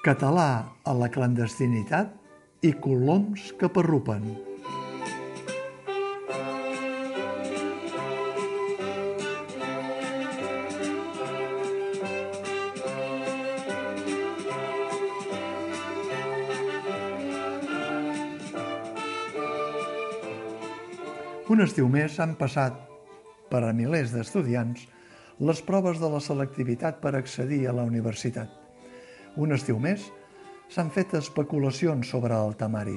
Català a la clandestinitat i coloms que parrupen. Un estiu més han passat per a milers d'estudiants les proves de la selectivitat per accedir a la universitat. Un estiu més s'han fet especulacions sobre el temari.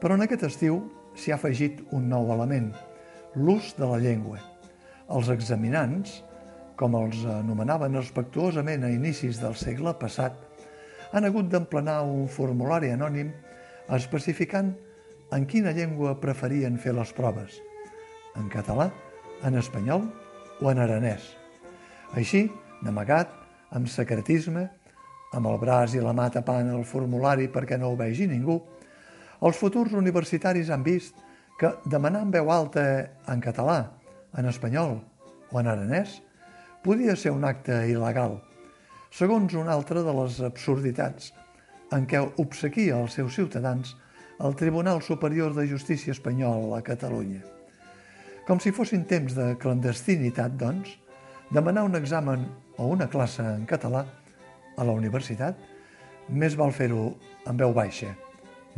Però en aquest estiu s'hi ha afegit un nou element, l'ús de la llengua. Els examinants, com els anomenaven respectuosament a inicis del segle passat, han hagut d'emplenar un formulari anònim especificant en quina llengua preferien fer les proves, en català, en espanyol o en aranès. Així, d'amagat, amb secretisme, amb el braç i la mà tapant el formulari perquè no ho vegi ningú, els futurs universitaris han vist que demanar en veu alta en català, en espanyol o en aranès podia ser un acte il·legal, segons una altra de les absurditats en què obsequia els seus ciutadans al Tribunal Superior de Justícia Espanyol a Catalunya. Com si fossin temps de clandestinitat, doncs, demanar un examen o una classe en català a la universitat, més val fer-ho en veu baixa,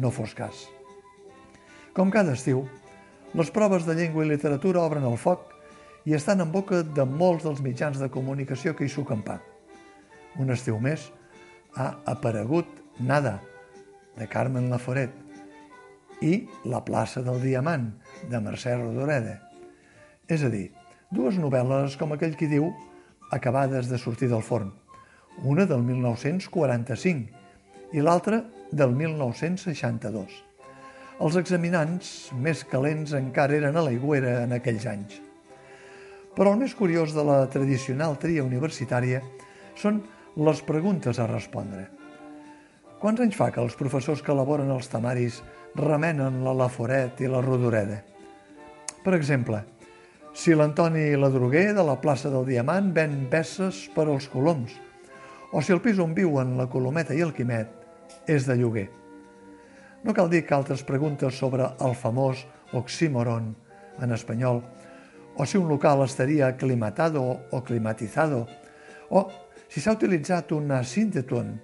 no fos cas. Com cada estiu, les proves de llengua i literatura obren el foc i estan en boca de molts dels mitjans de comunicació que hi suquen pa. Un estiu més ha aparegut Nada, de Carmen Laforet, i La plaça del Diamant, de Mercè Rodoreda. És a dir, dues novel·les, com aquell qui diu, acabades de sortir del forn. Una del 1945 i l'altra del 1962. Els examinants més calents encara eren a l'aigüera en aquells anys. Però el més curiós de la tradicional tria universitària són les preguntes a respondre. Quants anys fa que els professors que elaboren els temaris remenen la Laforet i la Rodoreda. Per exemple, si l'Antoni Ladroguer de la plaça del Diamant ven peces per als coloms, o si el pis on viuen la Colometa i el Quimet és de lloguer. No cal dir que altres preguntes sobre el famós oxímoron en espanyol, o si un local estaria aclimatado o climatizado, o si s'ha utilitzat una sínteton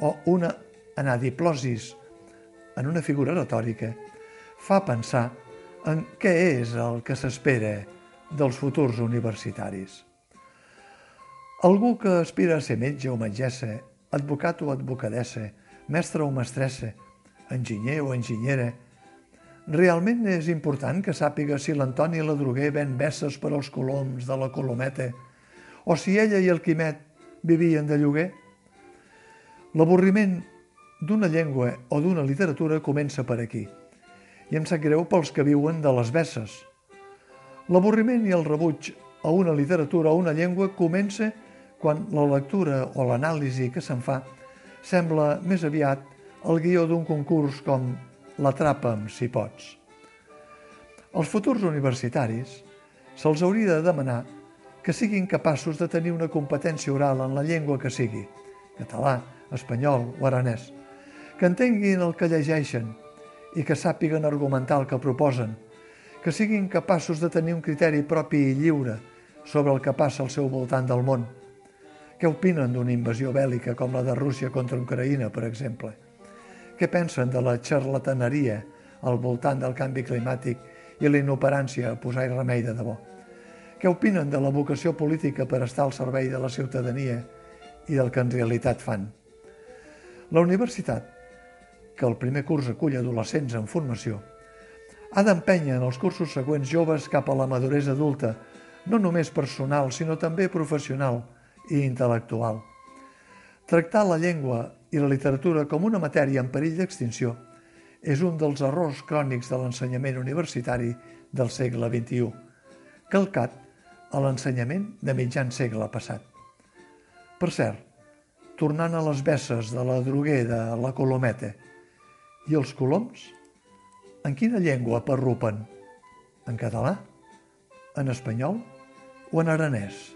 o una anadiplosis en una figura retòrica, fa pensar en què és el que s'espera dels futurs universitaris. Algú que aspira a ser metge o metgessa, advocat o advocadessa, mestre o mestressa, enginyer o enginyera, realment és important que sàpiga si l'Antoni Ladroguer ven besses per als coloms de la Colometa o si ella i el Quimet vivien de lloguer? L'avorriment d'una llengua o d'una literatura comença per aquí. I em sap greu pels que viuen de les besses. L'avorriment i el rebuig a una literatura o una llengua comença quan la lectura o l'anàlisi que se'n fa sembla més aviat el guió d'un concurs com l'Atrapa'm si pots. Els futurs universitaris se'ls hauria de demanar que siguin capaços de tenir una competència oral en la llengua que sigui, català, espanyol o aranès, que entenguin el que llegeixen i que sàpiguen argumentar el que proposen, que siguin capaços de tenir un criteri propi i lliure sobre el que passa al seu voltant del món. Què opinen d'una invasió bèl·lica com la de Rússia contra Ucraïna, per exemple? Què pensen de la xarlataneria al voltant del canvi climàtic i la inoperància a posar-hi remei de debò? Què opinen de la vocació política per estar al servei de la ciutadania i del que en realitat fan? La universitat que el primer curs acull adolescents en formació, ha d'empènyer en els cursos següents joves cap a la maduresa adulta, no només personal, sinó també professional i intel·lectual. Tractar la llengua i la literatura com una matèria en perill d'extinció és un dels errors crònics de l'ensenyament universitari del segle XXI, calcat a l'ensenyament de mitjan segle passat. Per cert, tornant a les besses de la droguer de la Colometa, i els coloms? En quina llengua parrupen? En català? En espanyol? O en aranès?